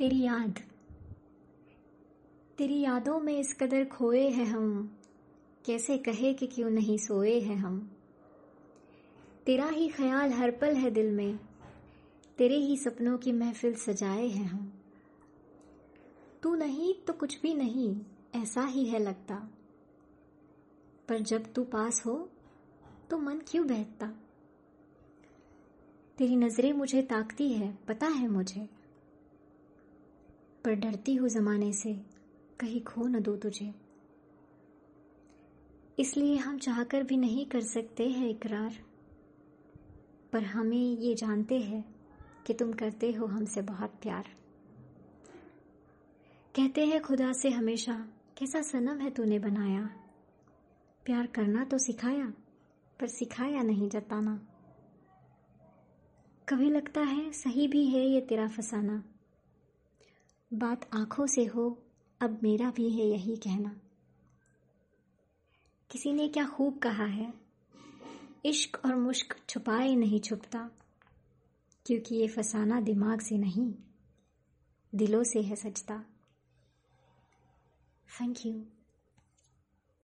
तेरी याद। तेरी यादों में इस कदर खोए हैं हम। कैसे कहे कि क्यों नहीं सोए हैं हम? तेरा ही ख्याल हर पल है दिल में। तेरे ही सपनों की महफिल सजाए हैं हम। तू नहीं तो कुछ भी नहीं, ऐसा ही है लगता। पर जब तू पास हो तो मन क्यों बहता तेरी नज़रें मुझे ताकती है, पता है मुझे। पर डरती हूँ जमाने से। कहीं खो न दो तुझे। इसलिए हम चाहकर भी नहीं कर सकते हैं इकरार। पर हमें ये जानते हैं कि तुम करते हो हमसे बहुत प्यार। कहते हैं खुदा से हमेशा, कैसा सनम है तूने बनाया। प्यार करना तो सिखाया, पर सिखाया नहीं जताना। कभी लगता है सही भी है ये तेरा फसाना। बात आँखों से हो, अब मेरा भी है यही कहना। किसी ने क्या खूब कहा है? इश्क और मुश्क छुपाए नहीं छुपता, क्योंकि ये फसाना दिमाग से नहीं, दिलों से है सजता। Thank you